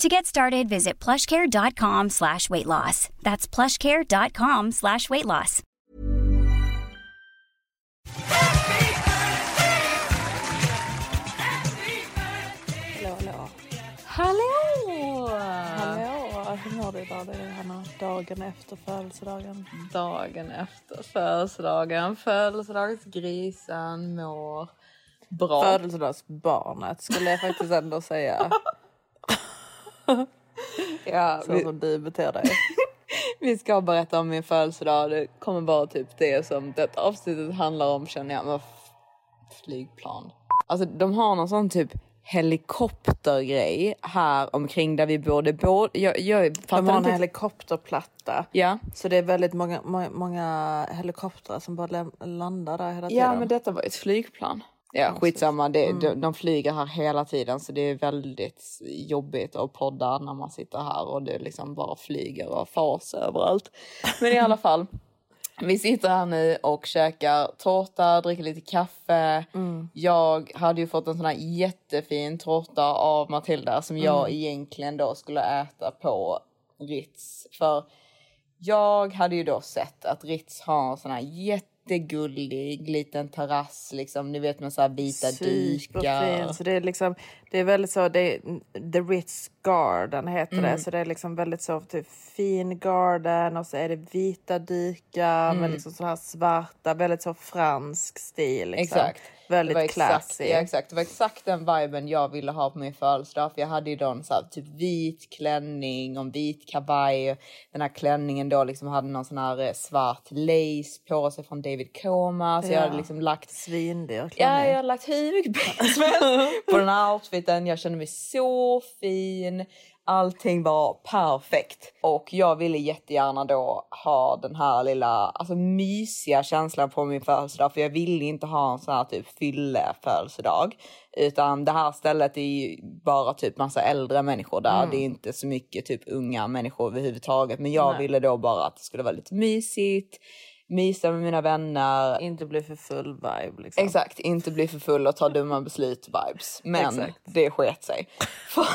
To get started, visit plushcare.com slash weight loss. That's plushcare.com slash weight loss. Hallå, hallå. Hallå! Hallå, hur mår du idag? Det är Hanna. Dagen efter födelsedagen. Dagen efter födelsedagen. Födelsedagsgrisen mår bra. Födelsedagsbarnet skulle jag faktiskt ändå säga. ja, Så vi, som du beter dig. vi ska berätta om min födelsedag. Det kommer vara typ det som detta avsnittet handlar om känner jag. Men flygplan. Alltså de har någon sån typ helikoptergrej här omkring där vi bor. Det bor jag, jag De har en helikopterplatta. Ja. Så det är väldigt många, må- många helikoptrar som bara landar där hela tiden. Ja, men detta var ett flygplan. Ja, skitsamma. Det, de, de flyger här hela tiden så det är väldigt jobbigt att podda när man sitter här och det liksom bara flyger och fas överallt. Men i alla fall. Vi sitter här nu och käkar tårta, dricker lite kaffe. Jag hade ju fått en sån här jättefin tårta av Matilda som jag egentligen då skulle äta på Ritz. För jag hade ju då sett att Ritz har en sån här jättegullig liten terrass liksom. Ni vet med så här vita dukar. Superfin. Så det är liksom, det är väldigt så, det är, The Ritz Garden heter Mm. det. Så det är liksom väldigt så typ fin garden och så är det vita dukar Mm. med liksom så här svarta, väldigt så fransk stil. Liksom. Exakt. Det Väldigt exakt, classy. ja, exakt. Det var exakt den viben jag ville ha på min födelsedag. För jag hade ju då en så här, typ vit klänning och en vit kavaj. Den här klänningen då liksom hade någon sån här eh, svart lace på sig från David Koma. Så jag Ja. hade liksom lagt Svindyr Ja, klänning. jag har lagt hur mycket pengar på den här outfiten. Jag kände mig så fin. Allting var perfekt. Och jag ville jättegärna då ha den här lilla alltså, mysiga känslan på min födelsedag. För jag ville inte ha en sån här typ fylle-födelsedag. Utan det här stället är ju bara typ massa äldre människor där. Det är inte så mycket typ unga människor överhuvudtaget. Men jag Nej. ville då bara att det skulle vara lite mysigt. Mysa med mina vänner. Inte bli för full vibe. Liksom. Exakt, inte bli för full och ta dumma beslut vibes. Men Exakt. det sket sig. För,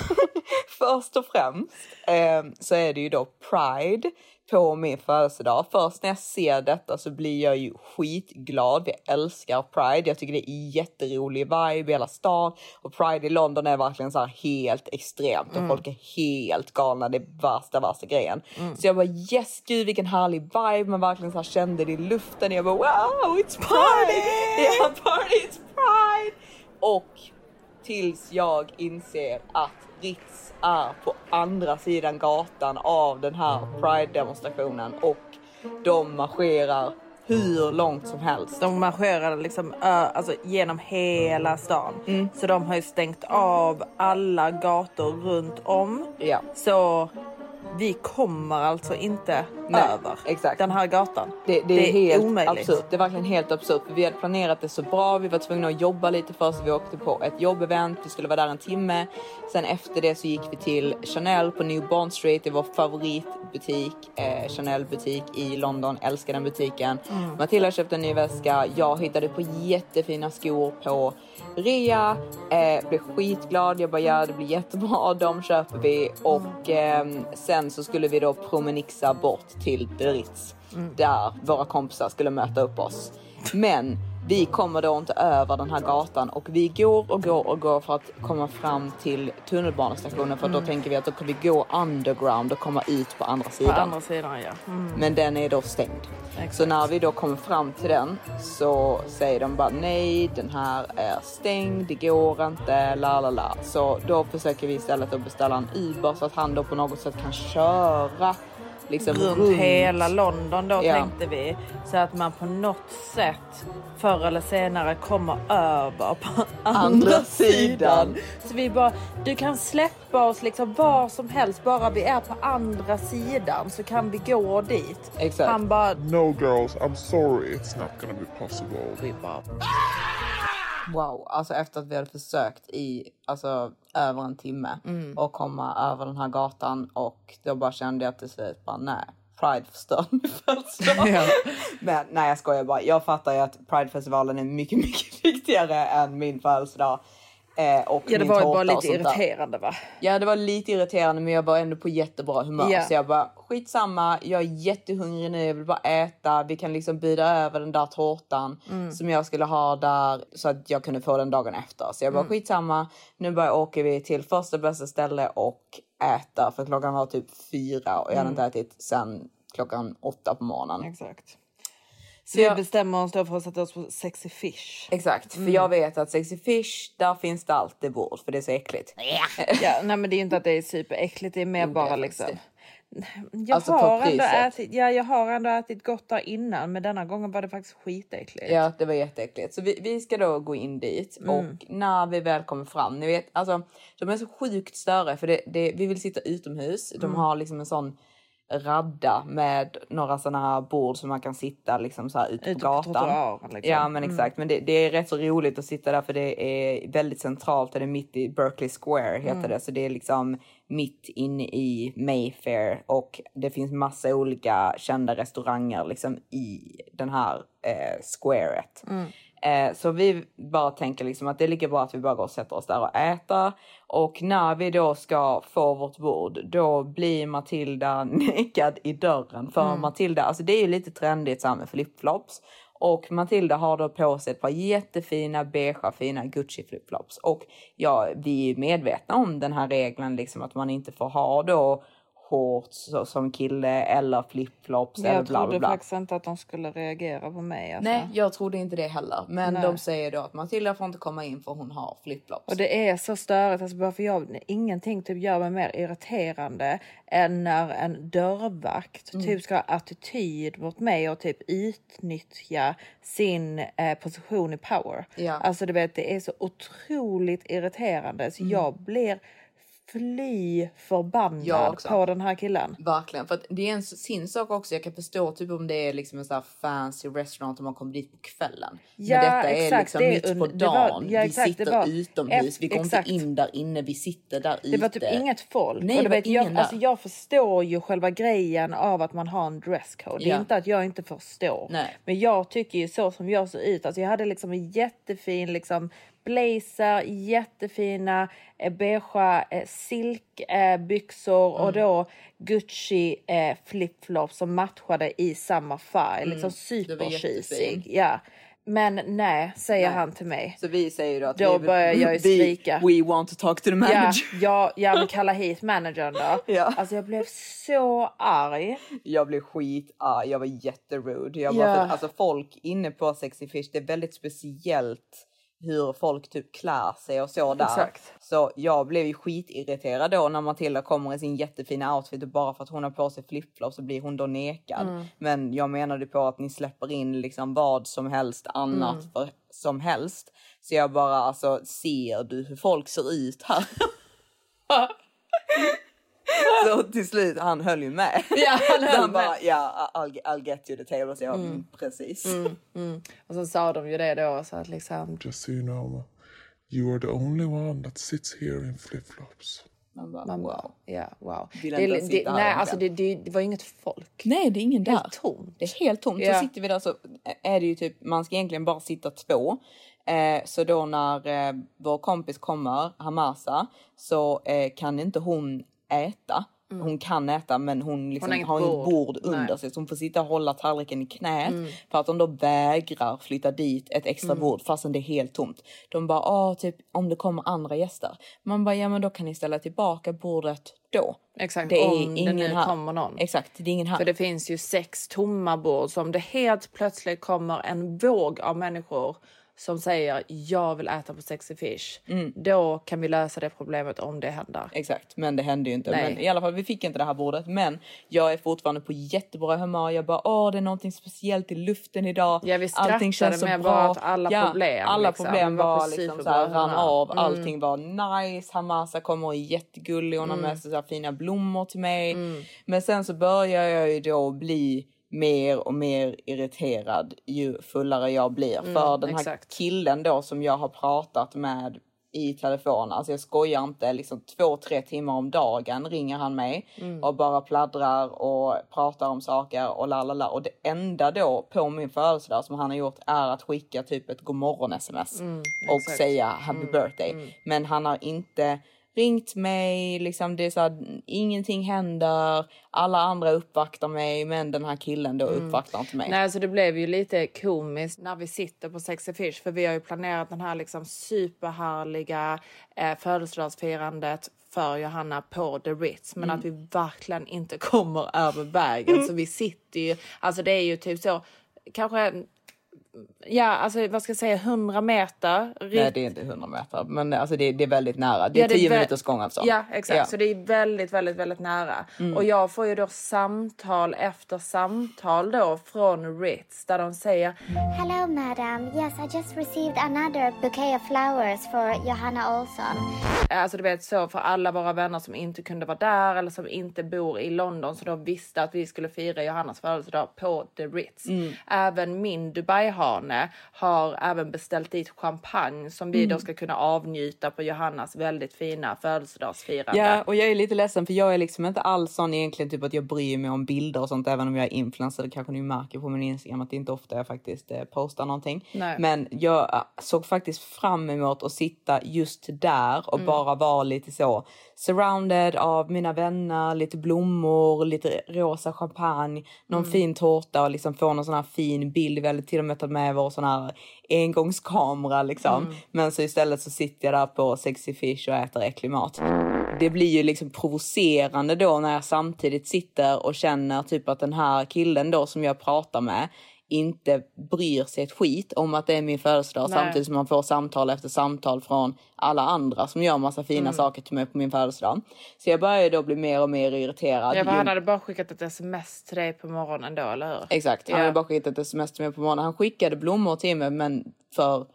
först och främst eh, så är det ju då Pride på min födelsedag. Först när jag ser detta så blir jag ju skitglad. Jag älskar Pride. Jag tycker det är jätterolig vibe i hela stan. Och Pride i London är verkligen så här helt extremt och folk är helt galna. Det är värsta, värsta grejen. Så jag bara yes, gud vilken härlig vibe. Man verkligen så här kände det i luften. Jag bara wow, it's Pride! Ja, party, it's Pride! Och tills jag inser att Ritz är på andra sidan gatan av den här Pride-demonstrationen och de marscherar hur långt som helst. De marscherade liksom alltså, genom hela stan. Mm. Så de har ju stängt av alla gator runt om. Ja. Så vi kommer alltså inte Nej, över exakt. den här gatan. Det, det, är helt omöjligt. absurt. Det är verkligen helt absurt. Vi hade planerat det så bra. Vi var tvungna att jobba lite först. Vi åkte på ett jobbevent. Vi skulle vara där en timme. Sen efter det så gick vi till Chanel på New Bond Street. Det var vår favoritbutik. Eh, Chanel butik i London. Älskar den butiken. Mm. Matilda köpte en ny väska. Jag hittade på jättefina skor på rea. Eh, blev skitglad. Jag bara ja det blir jättebra. De köper vi. Och ehm, sen så skulle vi då promenixa bort till The Ritz. Där våra kompisar skulle möta upp oss. Men Vi kommer då inte över den här gatan och vi går och går och går för att komma fram till tunnelbanestationen för då Mm. tänker vi att då kan vi gå underground och komma ut på andra På sidan. andra sidan ja. Mm. Men den är då stängd. Exakt. Så när vi då kommer fram till den så säger de bara nej, den här är stängd, det går inte, la la la. Så då försöker vi istället att beställa en Uber så att han då på något sätt kan köra liksom runt, hela London då Ja. tänkte vi. Så att man på något sätt förr eller senare kommer över på andra, Andra sidan. sidan. Så vi bara, du kan släppa oss liksom var som helst bara vi är på andra sidan så kan vi gå dit. Exakt. Han bara, No, girls, I'm sorry. It's not gonna be possible. vi bara Wow, alltså efter att vi hade försökt i alltså, över en timme Mm. och komma över den här gatan och då bara kände jag till slut bara nej. Pride förstör min födelsedag. Ja. Men nej jag skojar bara. Jag fattar ju att Pridefestivalen är mycket, mycket viktigare än min födelsedag. Eh, och Ja det var ju bara lite irriterande va? Ja det var lite irriterande men jag var ändå på jättebra humör. Ja. Så jag bara skitsamma, jag är jättehungrig nu, jag vill bara äta. Vi kan liksom bjuda över den där tårtan Mm. som jag skulle ha där så att jag kunde få den dagen efter. Så jag bara Mm. skitsamma, nu bara åker vi till första bästa ställe och äter för klockan var typ fyra och jag hade Mm. inte ätit sen klockan åtta på morgonen. Exakt. Så Så vi jag- bestämmer oss då för att sätta oss på sexy fish. Exakt, Mm. för jag vet att Sexy Fish, där finns det alltid bord för det är så äckligt. Ja, nej men det är inte att det är superäckligt, det är mer det bara liksom. Jag Alltså, har ändå ätit, ja, jag har ändå ätit gott där innan, men denna gången var det faktiskt skitäckligt. Ja, det var jätteäckligt. Så vi, vi ska då gå in dit Mm. och när vi väl kommer fram, ni vet, alltså de är så sjukt störiga för det, det, vi vill sitta utomhus. De Mm. har liksom en sån radda med några såna här bord som man kan sitta liksom så här ute, Ute på på gatan. trottoaren, liksom. Ja, men exakt. Men det, det är rätt så roligt att sitta där för det är väldigt centralt. Det är mitt i Berkeley Square heter det, så det är liksom mitt inne i Mayfair och det finns massa olika kända restauranger liksom i den här eh, squaret. Eh, så vi bara tänker liksom att det är lika bra att vi bara går och sätter oss där och äter. Och när vi då ska få vårt bord, då blir Matilda nekad i dörren. För Matilda, alltså det är ju lite trendigt så här med flipflops. Och Matilda har då på sig ett par jättefina beigea fina Gucci flipflops. Och ja, vi är medvetna om den här regeln liksom att man inte får ha då shorts som kille eller flipflops eller Jag bla bla trodde bla. faktiskt inte att de skulle reagera på mig. Alltså. Nej, jag trodde inte det heller. Men Nej. de säger då att Matilda får inte komma in för hon har flipflops. Och det är så störigt, alltså bara för jag, ingenting typ gör mig mer irriterande än när en dörrvakt Mm. typ ska ha attityd mot mig och typ utnyttja sin eh, position i power. Ja. Alltså du vet, det är så otroligt irriterande Mm. så jag blir fly förbannad på den här killen. Verkligen, för det är en sin sak också. Jag kan förstå typ om det är liksom en sån fancy restaurant och man kommer dit på kvällen. Ja, Men detta är exakt, liksom det är mitt på det var- dagen. ja, vi exakt, det sitter var- utomhus, vi går inte in där inne, vi sitter där ute. Det var typ inget folk. Nej, och det var vet, jag, där. alltså, jag förstår ju själva grejen av att man har en dresscode. Det är inte att jag inte förstår. Nej. Men jag tycker ju så som jag ser ut. Alltså, jag hade liksom en jättefin liksom, blazer, jättefina eh, beigea eh, silkbyxor och Mm. då Gucci eh, flipflops som matchade i samma färg. Liksom Mm. det var super jättefin. cheesy. Ja. Men nej, säger Nej. han till mig. Så vi säger då att Då vi, börjar jag ju vi, skrika. We want to talk to the Ja, manager. ja, ja men kalla hit managern då. Ja. Alltså jag blev så arg. Jag blev skitarg, jag var jätterude. Jag Ja. bara, alltså folk inne på Sexy Fish, det är väldigt speciellt hur folk typ klär sig och så där. Exakt. Så jag blev ju skitirriterad då när Matilda kommer i sin jättefina outfit och bara för att hon har på sig flipflops så blir hon då nekad. Mm. Men jag menade på att ni släpper in liksom vad som helst annat Mm. för, som helst. Så jag bara alltså, ser du hur folk ser ut här? Så till slut, han höll ju med. Ja, han höll han bara, med. ja, I'll, I'll get you the table. Så jag, mm. precis. Och så sa de ju det då så att liksom. Just so you know, you are the only one that sits here in flip-flops. Man bara, Man wow. ja wow. Vill Det, det, sitta här nej alltså det, det, det var inget folk. Nej, det är ingen där. Helt tomt. Det är helt tomt. Ja. Så sitter vi där så är det ju typ, man ska egentligen bara sitta två. Eh, så då när eh, vår kompis kommer, Hamasa, så eh, kan inte hon äta. hon kan äta men hon, liksom Mm. Hon har inget bord, bord. under Nej. Mm. sig så hon får sitta och hålla tallriken i knät för att de då vägrar flytta dit ett extra Mm. bord fastän det är helt tomt. De bara, ah, typ om det kommer andra gäster. Man bara, ja men då kan ni ställa tillbaka bordet då. Exakt, Det är om det ingen nu här. kommer någon. Exakt, det är ingen här. För det finns ju sex tomma bord så om det helt plötsligt kommer en våg av människor som säger jag vill äta på Sexy Fish. Mm. Då kan vi lösa det problemet om det händer. Exakt, men det hände ju inte. Nej. Men i alla fall, vi fick inte det här bordet. Men jag är fortfarande på jättebra humör. Jag bara, åh, det är någonting speciellt i luften idag. Ja, vi Allting känns så med bra. bara åt alla problem, Alla liksom. problem var var, liksom så här, rann humör. Mm. av. Allting var nice. Hamasa kommer och är jättegullig. Hon har Mm. med sig så fina blommor till mig. Men sen så börjar jag ju då bli mer och mer irriterad ju fullare jag blir. För den här Mm, exakt. killen då som jag har pratat med i telefon, alltså jag skojar inte, liksom två, tre timmar om dagen ringer han mig Mm. och bara pladdrar och pratar om saker och la la la. Och det enda då på min födelsedag som han har gjort är att skicka typ ett godmorgon sms och Mm, exakt. Mm. säga happy birthday. Men han har inte ringt mig, liksom det är så här, ingenting händer, alla andra uppvaktar mig men den här killen då uppvaktar inte mig. Mm. Nej, så det blev ju lite komiskt när vi sitter på Sexy Fish för vi har ju planerat den här liksom superhärliga eh, födelsedagsfirandet för Johanna på The Ritz men att vi verkligen inte kommer över vägen så vi sitter ju, alltså det är ju typ så kanske Ja, alltså vad ska jag säga, 100 meter. Nej det är inte 100 meter men alltså det, det är väldigt nära. Det är Ja, det är 10 vä- minuters gångavstånd. Ja, exakt. Ja. Mm. Så det är väldigt, väldigt, väldigt nära. Och jag får ju då samtal efter samtal då från Ritz där de säger Hello, madam. Yes, I just received another bouquet of flowers for Johanna Olsson. Alltså du vet så för alla våra vänner som inte kunde vara där eller som inte bor i London så de visste att vi skulle fira Johannas födelsedag på The Ritz. Mm. Även min Dubai-hane har även beställt dit champagne som vi Mm. då ska kunna avnjuta på Johannas väldigt fina födelsedagsfirande. Ja, och jag är lite ledsen för jag är liksom inte alls sån egentligen typ att jag bryr mig om bilder och sånt även om jag är influencer. Kanske ni märker på min Instagram att det inte ofta jag faktiskt eh, postar någonting. Nej. Men jag eh, såg faktiskt fram emot att sitta just där och bara vara lite så surrounded av mina vänner, lite blommor, lite rosa champagne, någon fin tårta och liksom få någon sån här fin bild. Vi hade till och med tagit med vår sån här engångskamera liksom. Men så istället så sitter jag där på Sexy Fish och äter äcklig mat. Det blir ju liksom provocerande då när jag samtidigt sitter och känner typ att den här killen då som jag pratar med inte bryr sig ett skit om att det är min födelsedag Nej. samtidigt som man får samtal efter samtal från alla andra som gör massa fina Mm. saker till mig på min födelsedag. Så jag börjar ju då bli mer och mer irriterad. Ja, ju- han hade bara skickat ett sms till dig på morgonen då, eller hur? Exakt, han Ja. hade bara skickat ett sms till mig på morgonen. Han skickade blommor till mig men för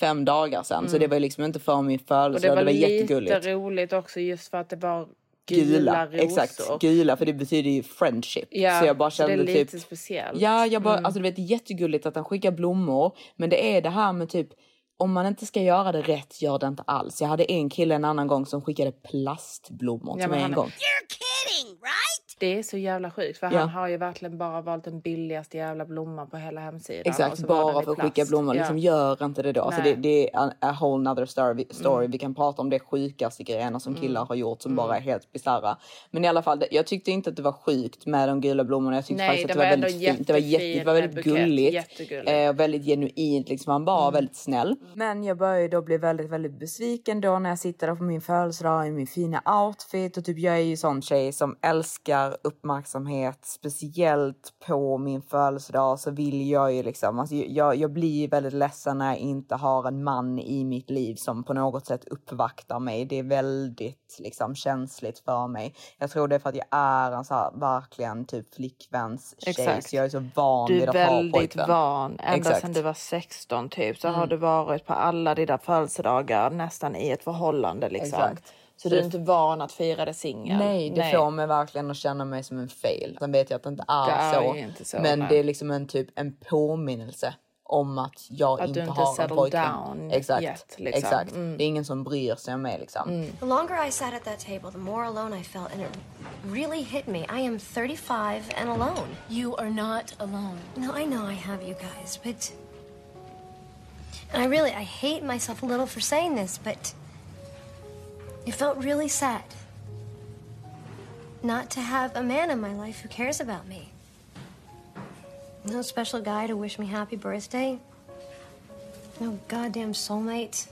fem dagar sedan. Så det var liksom inte för min Mm. Och det födelsedag. var, Det var, lite jättegulligt. roligt också just för att det var gula, Gula, rosor. exakt. Gula för det betyder ju friendship. Ja, så jag bara så det kände är lite typ speciellt. Ja, jag bara, alltså du vet, det är jättegulligt att han skickar blommor. Men det är det här med typ, om man inte ska göra det rätt, gör det inte alls. Jag hade en kille en annan gång som skickade plastblommor Ja, till men mig en han är- gång. Det är så jävla sjukt för Ja. han har ju verkligen bara valt den billigaste jävla blomman på hela hemsidan. Exakt, bara för att skicka blommor. Ja. Liksom, gör inte det då. Alltså, det. Mm. det är a, whole nother story. story. Vi kan prata om det sjukaste grejerna som killar har gjort som bara är helt bisarra. Men i alla fall, jag tyckte inte att det var sjukt med de gula blommorna. Jag tyckte Nej, faktiskt att det var, väldigt fint. Det var, jätte, det var väldigt gulligt. Mm. Eh, väldigt genuint. Liksom. Han var väldigt snäll. Men jag började då bli väldigt, väldigt besviken då när jag sitter där på min födelsedag i min fina outfit. Och typ jag är ju sån tjej som älskar uppmärksamhet. Speciellt på min födelsedag så vill jag ju liksom, alltså jag, jag blir väldigt ledsen när jag inte har en man i mitt liv som på något sätt uppvaktar mig. Det är väldigt liksom känsligt för mig. Jag tror det är för att jag är en så här verkligen typ flickväns tjej. Så jag är så van Du vid är att ha väldigt pojkvän. van. Ända sedan du var 16 typ så har du varit på alla dina födelsedagar nästan i ett förhållande liksom. Exakt. Så du är inte van att fira det singel. Nej, det får mig verkligen att känna mig som en fail. Sen vet jag att det inte är, Det är så, inte så, Men nej. det är liksom en typ en påminnelse om att jag Att inte, inte har en pojkvän. down Exakt, yet, liksom. exakt. Mm. Det är ingen som bryr sig om mig liksom. The longer I sat at that table, the more alone I felt, and it really hit me. I am 35 and alone. You are not alone. No, I know I have you guys, but. And I really, I hate myself a little for saying this, but. It felt really sad. not to have a man in my life who cares about me. No special guy to wish me happy birthday. No goddamn soulmate.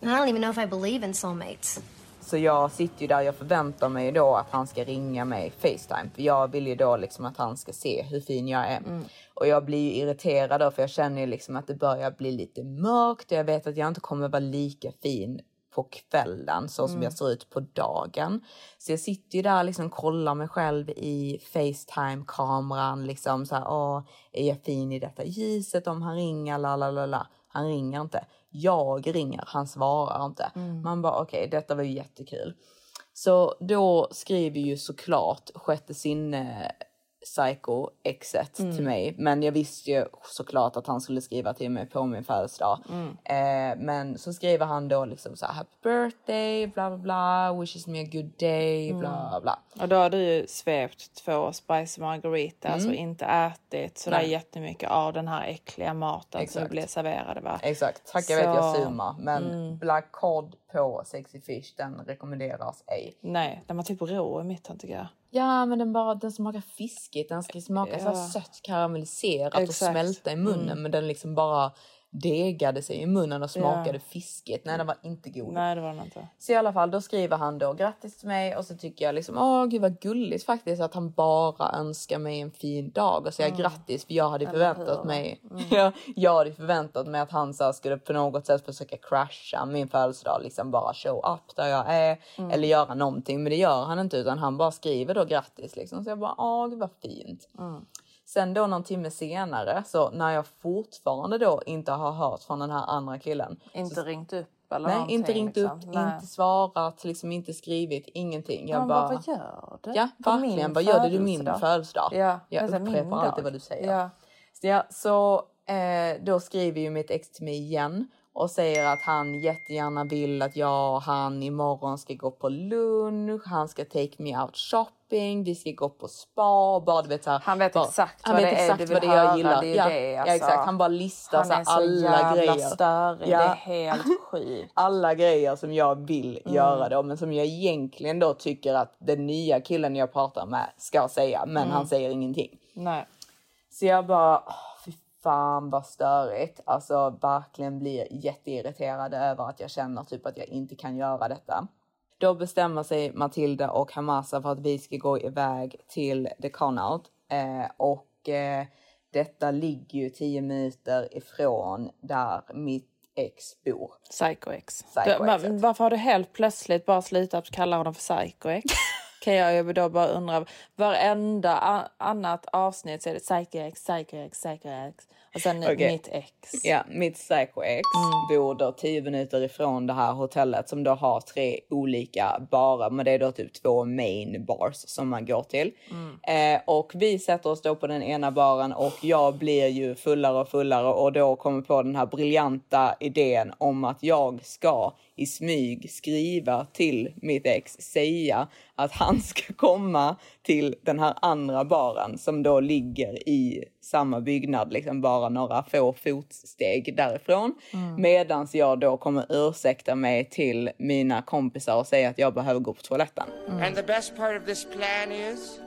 And I don't even know if I believe in soulmates. Så jag sitter ju där, jag förväntar mig då att han ska ringa mig Facetime. För jag vill ju då liksom att han ska se hur fin jag är. Och jag blir ju irriterad då för jag känner ju liksom att det börjar bli lite mörkt. Och jag vet att jag inte kommer vara lika fin på kvällen så som jag ser ut på dagen. Så jag sitter ju där liksom kollar mig själv i Facetime-kameran liksom så här, åh, är jag fin i detta ljuset om han ringer, la la la la. Han ringer inte. Jag ringer, han svarar inte. Man bara okej, detta var ju jättekul. Så då skriver ju såklart sjätte sinne Psycho exet till mig. Men jag visste ju såklart att han skulle skriva till mig på min födelsedag. Eh, men så skriver han då liksom så här happy birthday, bla bla bla, wishes me a good day, bla bla. Och då har du ju svept två spicy margaritas och inte ätit sådär Mm. Nej. jättemycket av den här äckliga maten som Exakt. du blev serverade va? Exakt, tack jag vet jag Så- zoomar. Men black cod på sexy fish den rekommenderas ej. Nej, den var typ rå i mitten tycker jag. Ja men den bara den smakar fiskigt, den ska smaka så Ja. här sött karamelliserat och Exakt. smälta i munnen men den liksom bara degade sig i munnen och smakade fiskigt. Nej den var inte god. Nej det var den inte. Så i alla fall, då skriver han då grattis till mig och så tycker jag liksom åh gud vad gulligt faktiskt att han bara önskar mig en fin dag och säger grattis för jag hade ju förväntat mig. jag, jag hade förväntat mig att han så här, skulle på något sätt försöka crasha min födelsedag, liksom bara show up där jag är eller göra någonting. Men det gör han inte utan han bara skriver då grattis liksom. Så jag bara åh gud vad fint. Sen då någon timme senare så när jag fortfarande då inte har hört från den här andra killen Inte ringt upp eller Nej, inte ringt liksom. upp, Nej. inte svarat, liksom inte skrivit, ingenting. Jag Man bara, vad gör du? ja, På verkligen. Vad gör du? Det är min födelsedag? Ja, jag alltså, upprepar alltid vad du säger. Ja. Så, ja, så eh, då skriver ju mitt ex till mig igen och säger att han jättegärna vill att jag och han imorgon ska gå på lunch, han ska take me out shopping, vi ska gå på spa, bara du vet så här, Han vet bara, exakt han vad det är exakt du vad vill det är jag höra, gillar. det är ja, det, ja, alltså. exakt, han bara listar Han så här, är så alla grejer. störig. Ja. Det är helt sjukt. alla grejer som jag vill Mm. göra då, men som jag egentligen då tycker att den nya killen jag pratar med ska säga, men Mm. han säger ingenting. Nej. Så jag bara, fy fan vad störigt. Alltså verkligen blir jätteirriterad över att jag känner typ att jag inte kan göra detta. Då bestämmer sig Matilda och Hamasa för att vi ska gå iväg till The Conout eh, och eh, detta ligger ju 10 minuter ifrån där mitt ex bor. Psycho X. Psycho Du, X. men varför har du helt plötsligt bara slutat kalla honom för Psycho X? kan jag då bara undra. Varenda annat avsnitt så är det Psycho X, Psycho X, Psycho X. Och sen Okej. mitt ex. Ja, mitt Psycho X bor då 10 minuter ifrån det här hotellet som då har tre olika barer, men det är då typ två main bars som man går till. Eh, och vi sätter oss då på den ena baren och jag blir ju fullare och fullare och då kommer på den här briljanta idén om att jag ska i smyg skriva till mitt ex, säga att han ska komma till den här andra baren som då ligger i samma byggnad, liksom bara några få fotsteg därifrån. Medans jag då kommer ursäkta mig till mina kompisar och säga att jag behöver gå på toaletten. And the best part of this plan is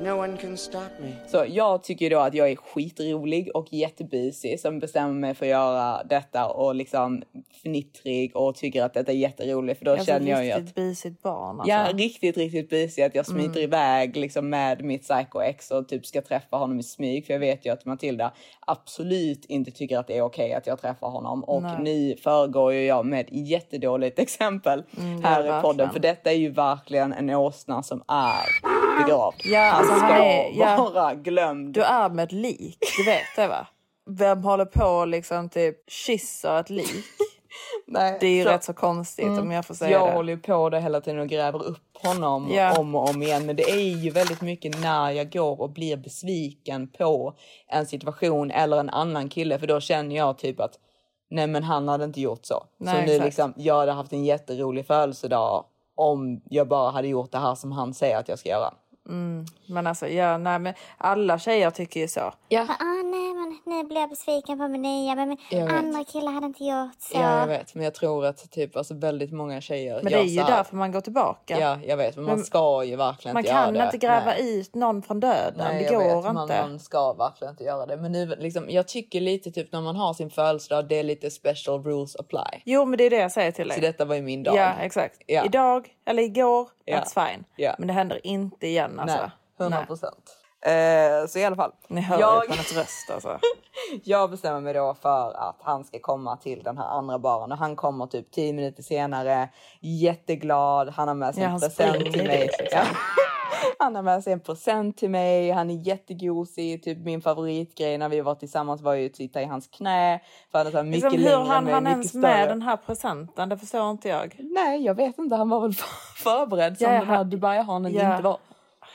no one can stop me. Så jag tycker då att jag är skitrolig och jättebusig som bestämmer mig för att göra detta och liksom fnittrig och tycker att detta är jätteroligt för då Alltså känner jag ju att riktigt busigt barn alltså. Ja, riktigt, riktigt busig. Att jag smiter iväg liksom med mitt psycho ex och typ ska träffa honom i smyg. För jag vet ju att Matilda absolut inte tycker att det är okej att jag träffar honom. Och nu föregår ju jag med ett jättedåligt exempel här ja, i podden. verkligen. För detta är ju verkligen en åsna som är begravd. Ja, alltså, ska är- ja. vara glömd. Du är med ett lik, du vet det va? Vem håller på liksom typ kysser ett lik? Nej, Det är ju så- rätt så konstigt om jag får säga jag det. håller ju på det hela tiden och gräver upp honom Ja. om och om igen. Men det är ju väldigt mycket när jag går och blir besviken på en situation eller en annan kille. För då känner jag typ att nej men han hade inte gjort så. Nej, så nu exakt. liksom, jag hade haft en jätterolig födelsedag om jag bara hade gjort det här som han säger att jag ska göra. Men alltså, ja, nej, men alla tjejer tycker ju så. Ja, Ah, nej, men nu blir jag besviken på min nya. Men andra killar hade inte gjort så. ja, jag vet. Men jag tror att typ alltså, väldigt många tjejer Men det är ju här. därför man går tillbaka. Ja, jag vet. Men man Men ska ju verkligen man inte göra kan det. inte gräva Nej. ut någon från döden. Nej, det jag går vet, man, inte. man ska verkligen inte göra det. Men nu, liksom, jag tycker lite typ när man har sin födelsedag, det är lite special rules apply. Jo, men det är det jag säger till dig. Så detta var ju min dag. Ja, exakt. Ja. Idag eller igår, Ja. that's fine. Ja. Men det händer inte igen alltså. Nej, 100 Nej. procent. Eh, så i alla fall. Ni hör jag, ju på hennes röst alltså. jag bestämmer mig då för att han ska komma till den här andra baren och han kommer typ 10 minuter senare. Jätteglad. Han har med sig Ja, en present till mig. liksom. Ja. Han har med sig en present till mig. Han är jättegosig. Typ min favoritgrej när vi var tillsammans var ju att sitta i hans knä. För han är så här mycket Liksom, hur längre än han ens större. med den här presenten, det förstår inte jag. Nej, jag vet inte. Han var väl förberedd som Ja, den här han- Dubai-hanen Ja. inte var.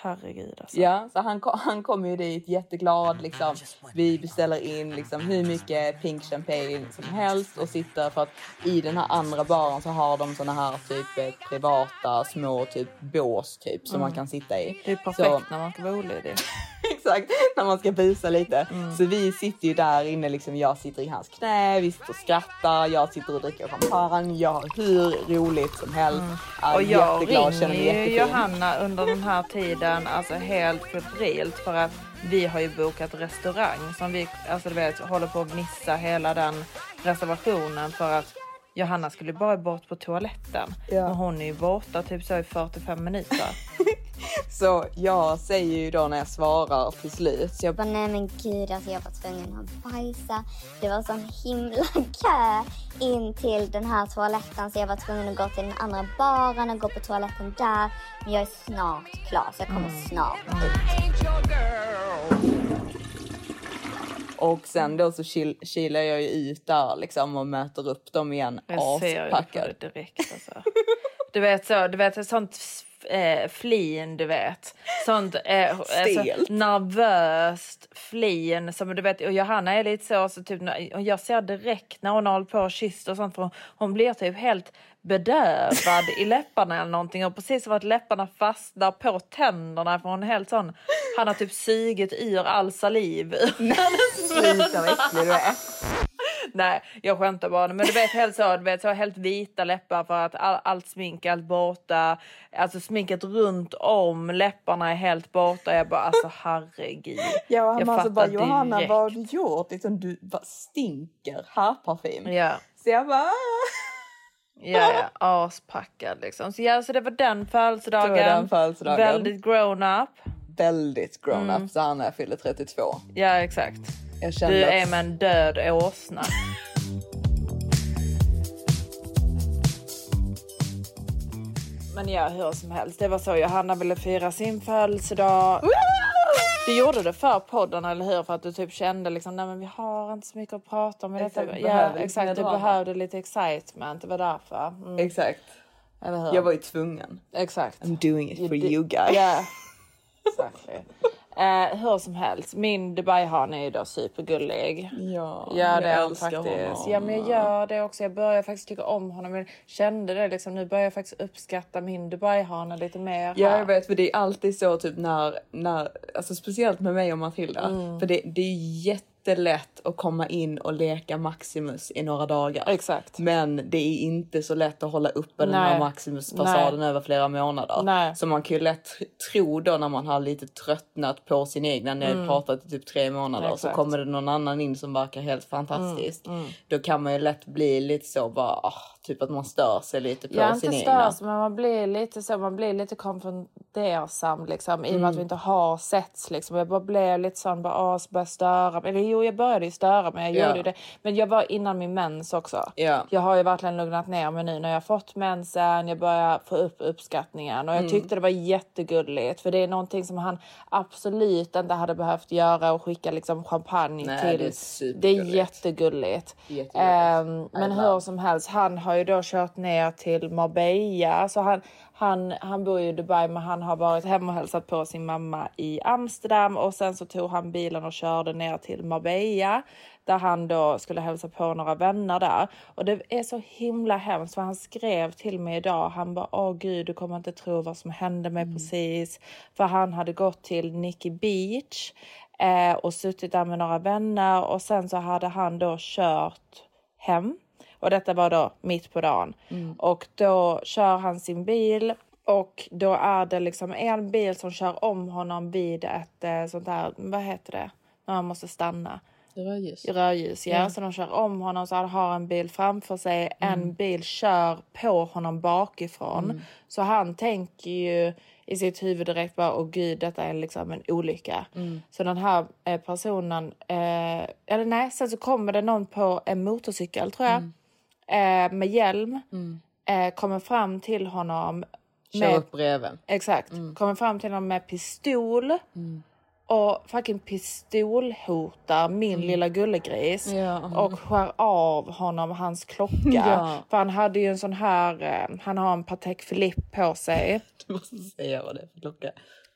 Herregud alltså. Ja, så han, kom, han kom ju dit jätteglad liksom. Vi beställer in liksom hur mycket pink champagne som helst och sitter för att i den här andra baren så har de såna här typ privata små typ bås typ som man kan sitta i. Det är perfekt Så, när man ska vara olydig. exakt, när man ska busa lite. Mm. Så vi sitter ju där inne liksom. Jag sitter i hans knä, vi sitter och skrattar, jag sitter och dricker champagne. Jag har hur roligt som helst. Mm. Och jag jätteglad, ringer ju. Johanna under den här tiden, alltså helt febrilt för att vi har ju bokat restaurang som vi, alltså du vet, håller på att missa hela den reservationen för att Johanna skulle bara bort på toaletten. Ja. Men hon är ju borta typ så i 45 minuter. Så jag säger ju då när jag svarar till slut. Så jag bara, nej men gud, alltså jag var tvungen att bajsa. Det var sån himla kö in till den här toaletten så jag var tvungen att gå till den andra baren och gå på toaletten där. Men jag är snart klar så jag kommer snart Och sen då så kil- kilar jag ju ut där liksom och möter upp dem igen Jag ser ju på aspackad. det direkt alltså. Du vet så, du vet sånt eh, flin du vet. Sånt eh, alltså, nervöst flin som du vet och Johanna är lite så, så typ och jag ser direkt när hon håller på och kysser och sånt för hon, hon blir typ helt bedövad i läpparna eller någonting och precis som att läpparna fastnar på tänderna för hon är helt sån han har typ sugit ur all saliv. Sluta vad äcklig du är. Nej, jag skämtar bara. Men du vet helt så, du vet så helt vita läppar för att all, allt smink är allt borta. Alltså sminket runt om läpparna är helt borta. Jag bara alltså herregud. Ja, han jag alltså bara Johanna direkt. vad har du gjort? Liksom, du stinker haarparfym. Ja, Så jag bara... "Ah." ja, ja. Aspackad liksom. Så ja, så det var den födelsedagen. Var den födelsedagen. Väldigt grown up. Väldigt grown Mm. up så här när jag fyllde 32. Ja, exakt. Jag kände Du att- är med en död åsna. Men ja, hur som helst. Det var så Johanna ville fira sin födelsedag. Du gjorde det för podden, eller hur? För att du typ kände liksom, nej men vi har inte så mycket att prata om Exakt, detta. Ja, exakt. Du behövde lite excitement. Det var därför. Mm. Exakt. Jag var ju tvungen. Exakt. I'm doing it for You you did- guys. Yeah. Exactly. Eh, hur som helst, min Dubai-hane är ju då supergullig. Ja, jag det han älskar faktiskt. honom. Ja men jag gör det också. Jag börjar faktiskt tycka om honom. Jag kände det liksom. Nu börjar jag faktiskt uppskatta min Dubai-hane lite mer. Ja här. jag vet för det är alltid så typ när, när alltså speciellt med mig och Matilda. Mm. För det, det är jättelätt att komma in och leka Maximus i några dagar. Exakt. Men det är inte så lätt att hålla uppe den här Maximus-fasaden över flera månader. Nej. Så man kan ju lätt tr- tro då när man har lite tröttnat på sin egna, när jag pratat i typ tre månader så Exakt. kommer det någon annan in som verkar helt fantastisk. Mm, Då kan man ju lätt bli lite så bara, typ att man stör sig lite på Jag sin inte egna. störs men man blir lite så, man blir lite konfundersam liksom i och med Mm. att vi inte har setts liksom. Jag bara blev lite sån, bara åh, så började jag störa mig. Eller jo, jag började ju störa mig, jag Ja. gjorde ju det. Men jag var innan min mens också. Ja. Jag har ju verkligen lugnat ner mig nu när jag har fått mensen, jag börjar få upp uppskattningen och jag Mm. tyckte det var jättegulligt för det är någonting som han absolut inte hade behövt göra och skicka liksom champagne Nej, till. det är det är jättegulligt. Jättegulligt. Ehm, men hur som helst, han har ju då kört ner till Marbella så han, Han, han bor ju i Dubai men han har varit hemma och hälsat på sin mamma i Amsterdam och sen så tog han bilen och körde ner till Marbella där han då skulle hälsa på några vänner där. Och det är så himla hemskt för han skrev till mig idag. Han bara, åh gud, du kommer inte tro vad som hände mig precis. För han hade gått till Nikki Beach eh, och suttit där med några vänner och sen så hade han då kört hem. Och detta var då mitt på dagen. Och då kör han sin bil och då är det liksom en bil som kör om honom vid ett eh, sånt där, vad heter det, när man måste stanna. Rödljus. Rödljus, ja. Så de kör om honom så han har en bil framför sig. En bil kör på honom bakifrån. Så han tänker ju i sitt huvud direkt bara, åh gud, detta är liksom en olycka. Så den här eh, personen, eh, eller nej, sen så kommer det någon på en motorcykel tror jag. Eh, med hjälm. Eh, kommer fram till honom. Kör med- upp bredvid. Exakt. Kommer fram till honom med pistol. Och fucking pistolhotar min lilla gullegris. Ja. Och skär av honom hans klocka. Ja. För han hade ju en sån här, eh, han har en Patek Philippe på sig. Du måste säga vad det är för klocka.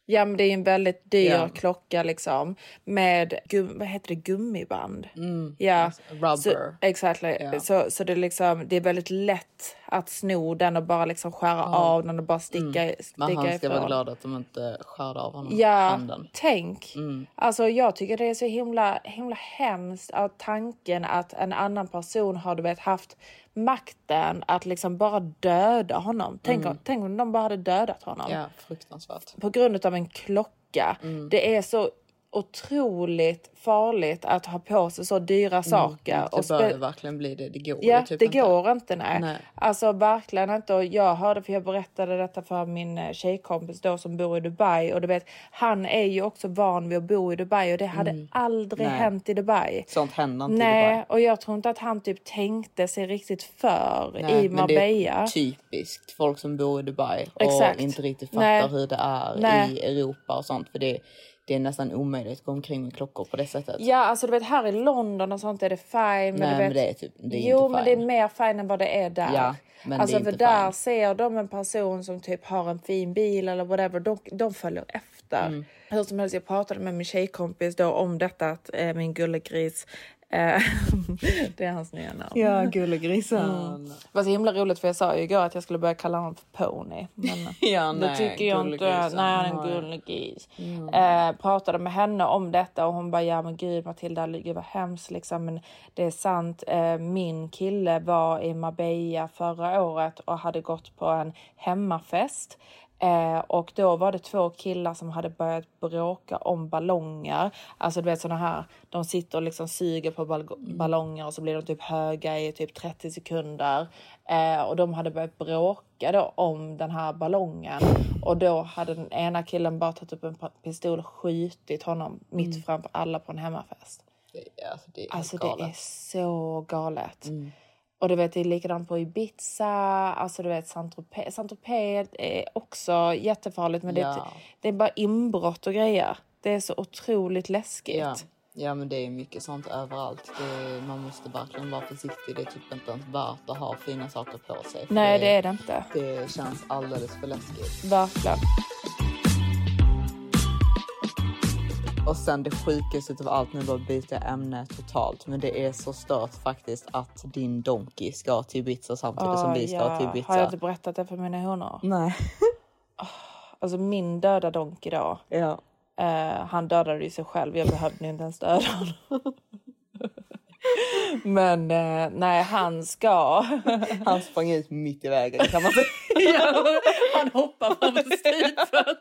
Ja men det är en väldigt dyr Ja. klocka liksom. Med, gum, vad heter det, gummiband. Mm. Ja. Rubber. Så, exakt. Ja. Så, så det, är liksom, det är väldigt lätt att sno den och bara liksom skära av den och bara sticka, sticka Mm. Men han ska ifrån. vara glad att de inte skär av honom Ja, handen. tänk. Alltså jag tycker det är så himla, himla hemskt av tanken att en annan person har du vet, haft makten att liksom bara döda honom. Tänk, om, tänk om de bara hade dödat honom Ja, fruktansvärt. på grund av en klocka. Mm. Det är så otroligt farligt att ha på sig så dyra saker. Mm. Det och bör ju verkligen bli det. Det går Ja, typ det inte. går inte nej. Nej. Alltså verkligen inte. Och jag hörde, för jag berättade detta för min eh, tjejkompis då som bor i Dubai. Och du vet, han är ju också van vid att bo i Dubai och det hade aldrig Mm. Nej. hänt i Dubai. Sånt händer inte i Nej, Dubai. och jag tror inte att han typ tänkte sig riktigt för Nej, i men det Marbella. är typiskt folk som bor i Dubai och Exakt. inte riktigt fattar hur det är i Europa och sånt. För det, det är nästan omöjligt att gå omkring med klockor på det sättet. Ja, alltså du vet här i London och sånt är det fine. Men Nej, du vet, men det är typ- det är jo, inte men det är mer fine än vad det är där. Ja, men alltså det är för inte där fine. ser de en person som typ har en fin bil eller whatever. De, de följer efter. Mm. Hur som helst, jag pratade med min tjejkompis då om detta att eh, min gullegris det är hans nya namn. Ja, gullegrisen. Mm. Det var så himla roligt för jag sa ju igår att jag skulle börja kalla honom för Pony. Men Ja, det nej, tycker jag inte. Nej, en gullegris. Eh, pratade med henne om detta och hon bara, ja men gud Matilda, gud vad hemskt liksom. Men det är sant. Eh, min kille var i Marbella förra året och hade gått på en hemmafest. Eh, och då var det två killar som hade börjat bråka om ballonger. Alltså du vet såna här, de sitter och liksom suger på bal- ballonger och så blir de typ höga i typ 30 sekunder. Eh, och de hade börjat bråka då om den här ballongen. Och då hade den ena killen bara tagit upp en pistol och skjutit honom mitt framför alla på en hemmafest. Det, alltså, det är Alltså det är så galet. Och du vet det är likadant på Ibiza, alltså du vet Saint-Tropez. Saint-Tropez är också jättefarligt men det, är, Ja. det är bara inbrott och grejer. Det är så otroligt läskigt. Ja. ja, men det är mycket sånt överallt. Det, man måste verkligen vara försiktig. Det är typ inte ens värt att ha fina saker på sig. Nej det är det inte. Det känns alldeles för läskigt. Verkligen. Och sen det sjukaste av allt, nu bara byta ämne totalt. Men det är så stört faktiskt att din Donkey ska till Ibiza samtidigt som Ah, vi ska ja. till Ibiza. Har jag inte berättat det för mina honor? Nej. Alltså min döda Donkey då. Ja. Eh, han dödade ju sig själv. Jag behövde inte ens döda honom. Men eh, nej, han ska. Han sprang ut mitt i vägen kan man säga. Ja, han hoppar framför stupet.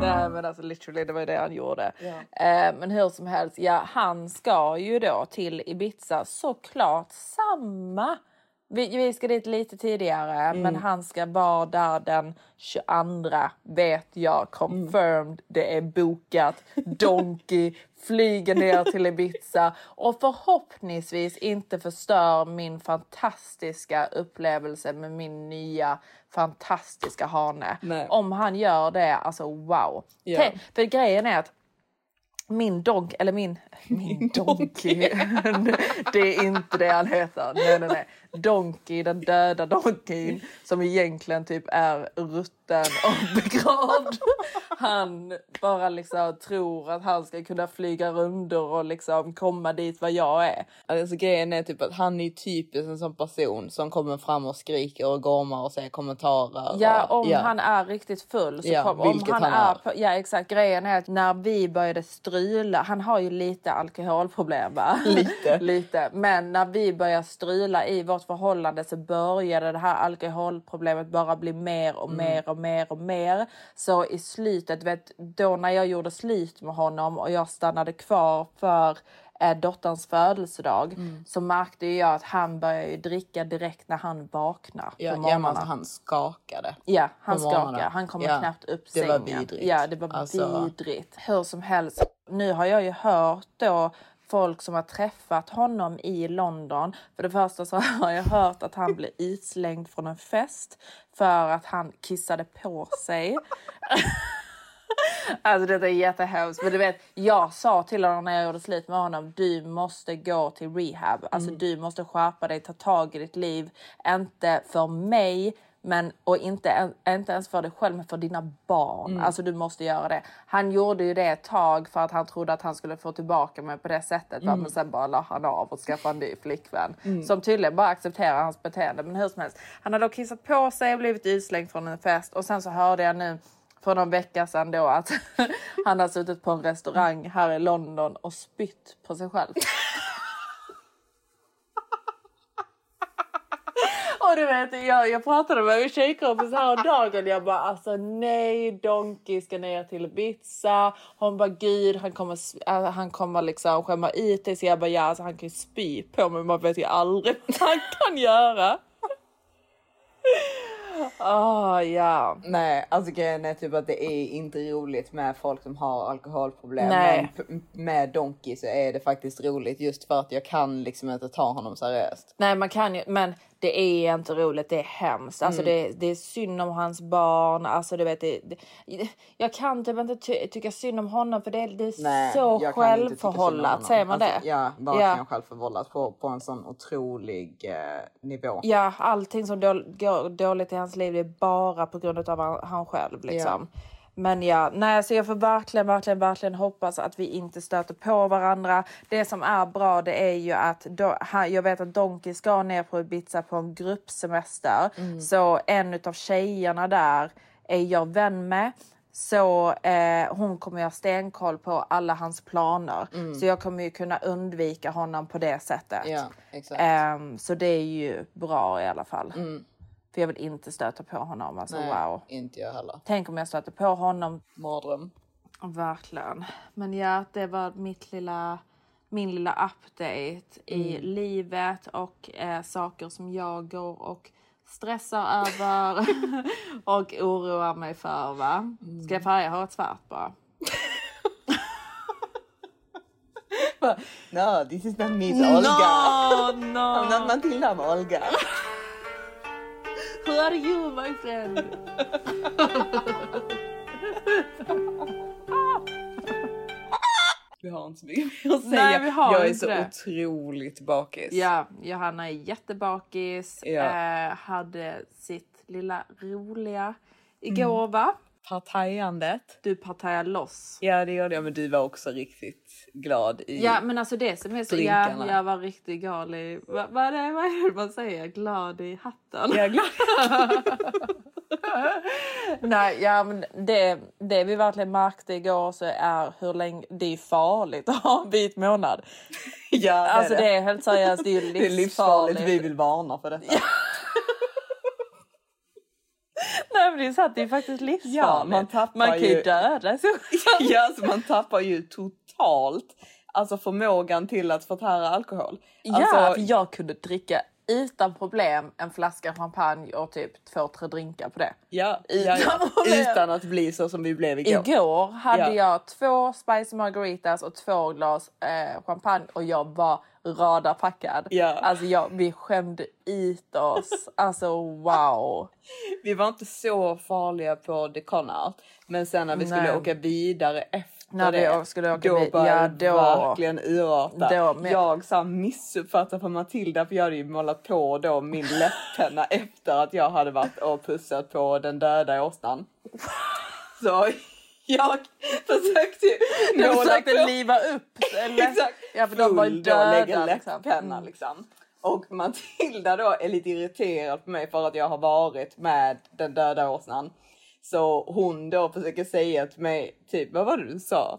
Nej men alltså literally det var det han gjorde. Eh, men hur som helst, ja han ska ju då till Ibiza såklart samma. Vi, vi ska dit lite tidigare men han ska vara där den 22 vet jag confirmed. Det är bokat. Donkey flyger ner till Ibiza och förhoppningsvis inte förstör min fantastiska upplevelse med min nya fantastiska hane. Nej. Om han gör det, alltså wow. Ja. Tänk- För grejen är att min donk, eller min, min donkey. det är inte det han heter. Nej, nej, nej. Donkey, den döda donkeyn som egentligen typ är rutten och begravd. Han bara liksom tror att han ska kunna flyga rundor och liksom komma dit vad jag är. Alltså grejen är typ att han är typiskt en sån person som kommer fram och skriker och gormar och säger kommentarer. Ja, och, om han är riktigt full. Så Ja, kom, om han, han är. är. På, ja, exakt. Grejen är att när vi började strula, han har ju lite alkoholproblem va? Lite. lite. Men när vi började strula i vårt förhållande så började det här alkoholproblemet bara bli mer och mer och mer och mer. Så i slutet, vet, då när jag gjorde slut med honom och jag stannade kvar för eh, dotterns födelsedag så märkte jag att han började dricka direkt när han vaknade Ja, på ja, morgnarna. alltså, han skakade. Ja, han morgonen. skakar. Han kommer Ja, knappt upp det var sängen. vidrigt. Ja, det var Alltså- vidrigt. Hur som helst. Nu har jag ju hört då folk som har träffat honom i London. För det första så har jag hört att han blev utslängd från en fest för att han kissade på sig. Alltså det är jättehemskt. Men du vet, jag sa till honom när jag gjorde slut med honom, du måste gå till rehab. Alltså Mm. du måste skärpa dig, ta tag i ditt liv. Inte för mig, men och inte, inte ens för dig själv, men för dina barn. Mm. Alltså du måste göra det. Han gjorde ju det ett tag för att han trodde att han skulle få tillbaka mig på det sättet. Mm. Men sen bara la han av och skaffade en ny flickvän. Som tydligen bara accepterar hans beteende. Men hur som helst, han hade då kissat på sig och blivit utslängd från en fest. Och sen så hörde jag nu för någon vecka sedan då att han har suttit på en restaurang här i London och spytt på sig själv. Och du vet, jag, jag pratade med min tjejkompis häromdagen. Jag bara alltså nej, Donkey ska ner till Ibiza. Hon bara gud, han kommer, äh, han kommer liksom skämma ut dig. Så jag bara ja, alltså, han kan ju spy på mig. Man vet ju aldrig vad han kan göra. Ah ja. Nej, alltså grejen är typ att det är inte roligt med folk som har alkoholproblem. Nej. Men med Donkey så är det faktiskt roligt just för att jag kan liksom inte ta honom seriöst. Nej man kan ju, men det är inte roligt, det är hemskt. Alltså Mm. det, det är synd om hans barn. Alltså du vet, det, det, jag kan typ inte ty, tycka synd om honom för det, det är Nej, så självförhållat. Säger man alltså, det? Ja, verkligen Ja. självförvållat på, på en sån otrolig eh, nivå. Ja, allting som då, går dåligt i hans liv är bara på grund av han, han själv. Liksom. Men ja, nej, så jag får verkligen, verkligen, verkligen hoppas att vi inte stöter på varandra. Det som är bra det är ju att då, han, jag vet att Donkey ska ner på Ibiza på en gruppsemester. Så en av tjejerna där är jag vän med. Så eh, hon kommer ha stenkoll på alla hans planer. Så jag kommer ju kunna undvika honom på det sättet. Ja. Ehm, så det är ju bra i alla fall. För jag vill inte stöta på honom. Alltså, Nej, wow. inte jag heller. Tänk om jag stöter på honom. Mardröm. Verkligen. Men ja, det var mitt lilla, min lilla update i livet och eh, saker som jag går och stressar över och oroar mig för. Va? Ska jag färga håret svart bara? No, this is not Miss Olga. No, no. I'm not Matilda, I'm Olga. Who are you my friend? Vi har inte så mycket att säga. Nej, vi har jag är så det. otroligt bakis. Ja, Johanna är jättebakis. Ja. Eh, hade sitt lilla roliga igår va? Partajandet. Du partajade loss. Ja, det gjorde jag, men du var också riktigt glad i... Ja men alltså det som är så, ja, jag var riktigt gal i, vad, vad, är det, vad är det man säger, glad i hatten? Jag är glad. Nej, ja men det, det vi verkligen märkte igår så är hur länge, det är farligt att ha en vit månad. ja, det Alltså är det är helt seriöst, det är ju Det är livsfarligt. livsfarligt. Vi vill varna för detta. Nej men det är sant, det är faktiskt livsfarligt. Ja, man tappar man kan ju ju- döda sig. ja, alltså man tappar ju totalt alltså förmågan till att förtära alkohol. Ja, Alltså, för jag kunde dricka utan problem en flaska champagne och typ två, tre drinkar på det. ja, ja, ja, Utan problem. utan att bli så som vi blev igår. Igår hade Ja. jag två spicy margaritas och två glas eh, champagne och jag var radarpackad. Ja. Alltså jag, vi skämde ut oss. Alltså wow. Vi var inte så farliga på The Con Art. Men sen när vi skulle Nej. åka vidare efter När det. skulle åka då vid- började ja, då. verkligen urarta. Då, men- Jag så missuppfattade för Matilda för jag hade ju målat på då min läpppenna efter att jag hade varit och pussat på den döda åsnan. Så jag försökte ju Du försökte liva upp eller? Exakt. Ja för de var ju Full döda liksom. läpppenna Mm. liksom. Och Matilda då är lite irriterad på mig för att jag har varit med den döda åsnan. Så hon då försöker säga till mig, typ vad var det du sa?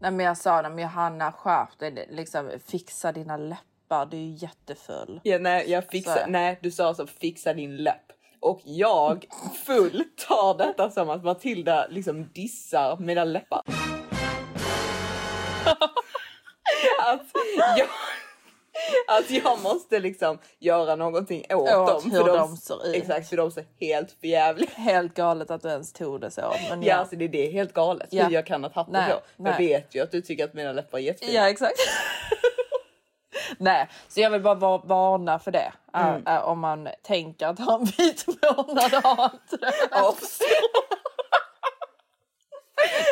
Nej men jag sa nej men Johanna skärp dig liksom fixa dina läppar du är ju jättefull. Ja, nej, jag fixar, nej du sa så fixa din läpp. Och jag full tar detta som att Matilda liksom dissar mina läppar. att, jag, att jag måste liksom göra någonting åt, Åt dem. hur de ser ut. Exakt, för de ser helt förjävliga Helt galet att du ens tog det så. Men Ja, alltså det, det är helt galet Ja. hur jag kan ha tagit det. Jag vet ju att du tycker att mina läppar är jättefina. Ja exakt. Nej, så jag vill bara va- varna för det. Ä- Mm. ä, om man tänker att ha en vit månad, ha inte det. Avstå.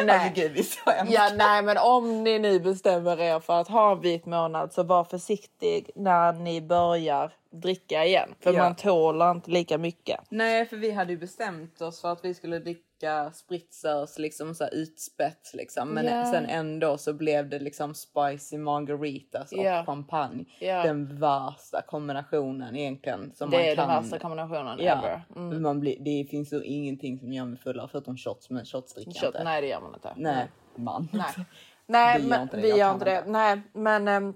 Nej. Alltså, gud, är så. Ja, nej, men om ni nu bestämmer er för att ha en vit månad så var försiktig när ni börjar dricka igen. För Ja. man tålar inte lika mycket. Nej, för vi hade ju bestämt oss för att vi skulle dricka spritzers liksom så utspätt liksom. Men Ja. sen ändå så blev det liksom spicy margaritas och Ja. champagne. Ja. Den värsta kombinationen egentligen. Som Det man är kan... den värsta kombinationen Ja, ever. Mm. man blir, det finns ju ingenting som gör mig fullare förutom shots, men shots dricker Shot, inte. nej, det gör man inte. Nej, man. Nej, nej Vi gör inte det, gör inte det. Nej, men ehm,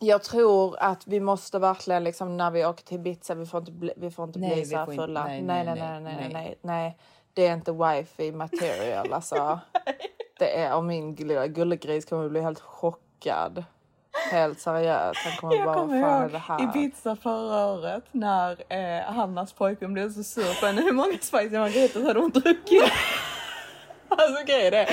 jag tror att vi måste verkligen liksom när vi åker till Ibiza, vi får inte bli, vi får inte Nej, bli så här fulla. nej, nej, nej, nej, nej, nej, nej, Det är inte wifi material alltså. det är, och min lilla gullegris kommer bli helt chockad. Helt seriöst. Han kommer Jag bara, kommer fan ihåg det här? Ibiza förra året när eh, Hannas pojkvän blev så sur på henne. Hur många spicy margaritas hade hon druckit? Alltså grejen är,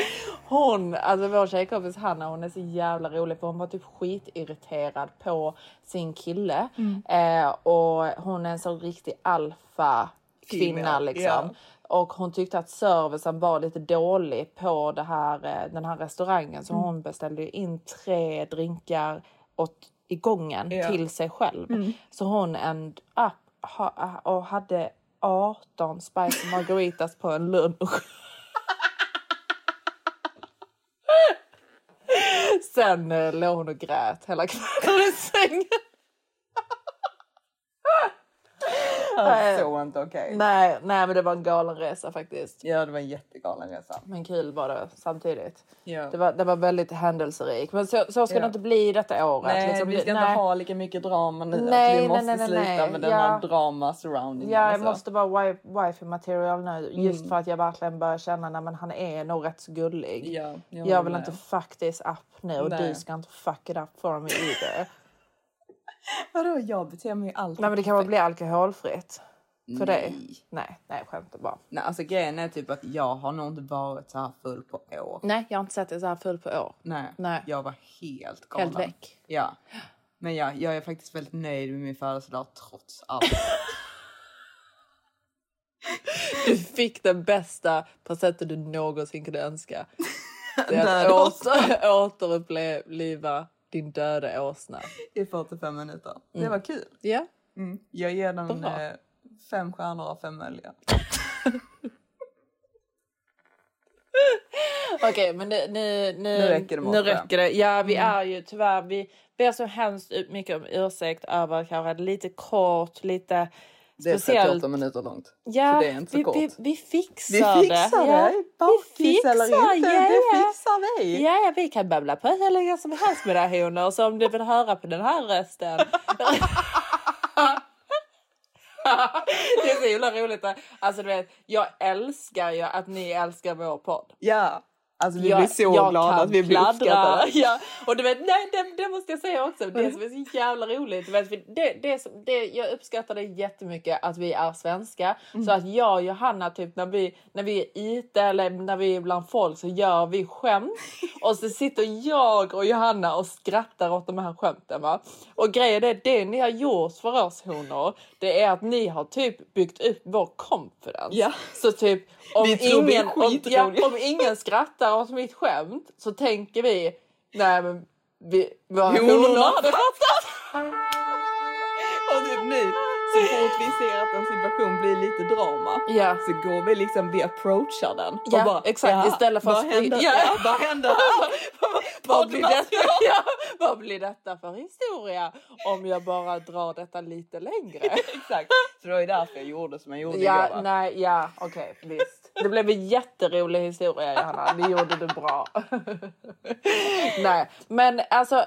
hon, alltså vår tjejkompis Hanna hon är så jävla rolig för hon var typ skitirriterad på sin kille. Mm. Eh, och hon är en sån riktig alfa kvinna liksom. ja. Och hon tyckte att servicen var lite dålig på det här, eh, den här restaurangen så Mm. hon beställde in tre drinkar åt, i gången Ja. till sig själv. Mm. Så hon end up ha, och hade 18 spicy margaritas på en lunch. Sen eh, låg hon och grät hela kvällen i sängen. Alltså, så inte okej. Nej, nej, men det var en galen resa faktiskt. Ja, det var en jättegalen resa. Men kul var det samtidigt. Ja. Det var, det var väldigt händelserik. Men så, så ska Ja. det inte bli detta året. Nej, liksom. vi ska nej. inte ha lika mycket drama nu. Nej, att vi måste nej, nej, sluta nej. med den Ja. här drama surrounding. Ja, jag alltså. måste vara wifi, material nu. Just Mm. för att jag verkligen börjar känna att men han är nog rätt så gullig. Ja, jag jag vill inte fuck this up nu och du ska inte fuck it up for me either. Vadå, jag beter mig ju alltid nej men det kan väl bli alkoholfritt? För dig? Nej. Nej, nej skämtar bara. Nej, alltså grejen är typ att jag har nog inte varit så här full på år. Nej, jag har inte sett dig så här full på år. Nej, Nej. jag var helt galen. Helt väck. Ja. Men jag, jag är faktiskt väldigt nöjd med min födelsedag trots allt. Du fick den bästa presenten du någonsin kunde önska. Det är att åter, återuppliva din döda åsna. I 45 minuter. Det Mm. var kul. Ja. Mm. Jag ger den Bra. eh, fem stjärnor av fem möjliga. Okej, men nu, nu, nu, Nu räcker det med nu räcker det. Ja, vi Mm. är ju tyvärr, vi ber så hemskt mycket om ursäkt över kanske lite kort, lite Det är speciellt. 38 minuter långt. Ja, så det är inte så vi, kort. vi, vi fixar, Vi fixar det. det. Bakis eller inte, ja, det ja. fixar vi. Ja, ja, vi kan babbla på hur länge som helst med det här honor. Så om du vill höra på den här rösten. det är så himla roligt. Alltså du vet, jag älskar ju att ni älskar vår podd. Ja, Alltså vi jag, blir så jag glada kan att vi blir uppskattade. Ja, och du vet, nej, det, det måste jag säga också. Det som är så jävla roligt. Du vet, det, det, det, jag uppskattar det jättemycket att vi är svenska. Mm. Så att jag och Johanna, typ, när, vi, när vi är ute eller när vi är bland folk så gör vi skämt. Och så sitter jag och Johanna och skrattar åt de här skämten. Va? Och grejen är, det ni har gjort för oss honor, det är att ni har typ byggt upp vår confidence. Ja. Så typ om Vi ingen, om, ja, om ingen skrattar åt mitt skämt så tänker vi, nej men vi, våra Honorna honor hade fattat. Och typ nu, så fort vi ser att en situation blir lite drama Ja. så går vi liksom, vi approachar den. och Ja, bara, exakt. "Ja, Istället för vad att händer? springa- Ja. Ja. vad händer här? Vad blir, detta, ja, vad blir detta för historia om jag bara drar detta lite längre? Exakt. Så det var ju därför jag gjorde som jag gjorde Ja, igår. va? nej, ja, okej, visst. Det blev en jätterolig historia, Johanna. Det gjorde du bra. nej, men alltså.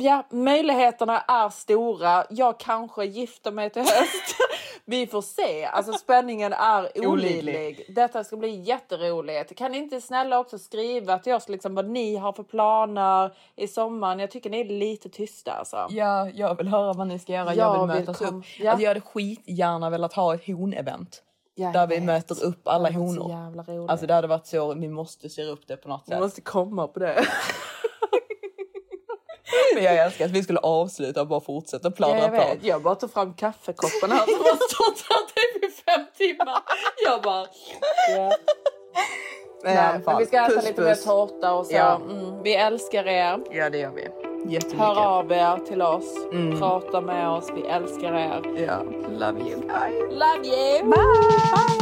Ja, möjligheterna är stora. Jag kanske gifter mig till höst. Vi får se. Alltså spänningen är olidlig. Detta ska bli jätteroligt. Kan ni inte snälla också skriva till oss liksom vad ni har för planer i sommaren? Jag tycker ni är lite tysta alltså. Ja, jag vill höra vad ni ska göra. Jag Jag vill vill mötas kom- upp. ja. Alltså jag hade skitgärna velat ha ett honevent. Jag där vi vet. möter upp alla honor. Alltså det hade varit så, vi måste styra upp det på något Vi sätt. måste komma på det. Men jag älskar att vi skulle avsluta och bara fortsätta Ja, jag på. Jag bara tog fram kaffekoppen här som har stått här typ i fem timmar. Jag bara... I Nej, men vi ska äta puss, lite puss. mer tårta och så. Ja. Mm, vi älskar er. Ja det gör vi. Hör av er till oss. Mm. Prata med oss. Vi älskar er. Ja, love you guys. Love you! Bye!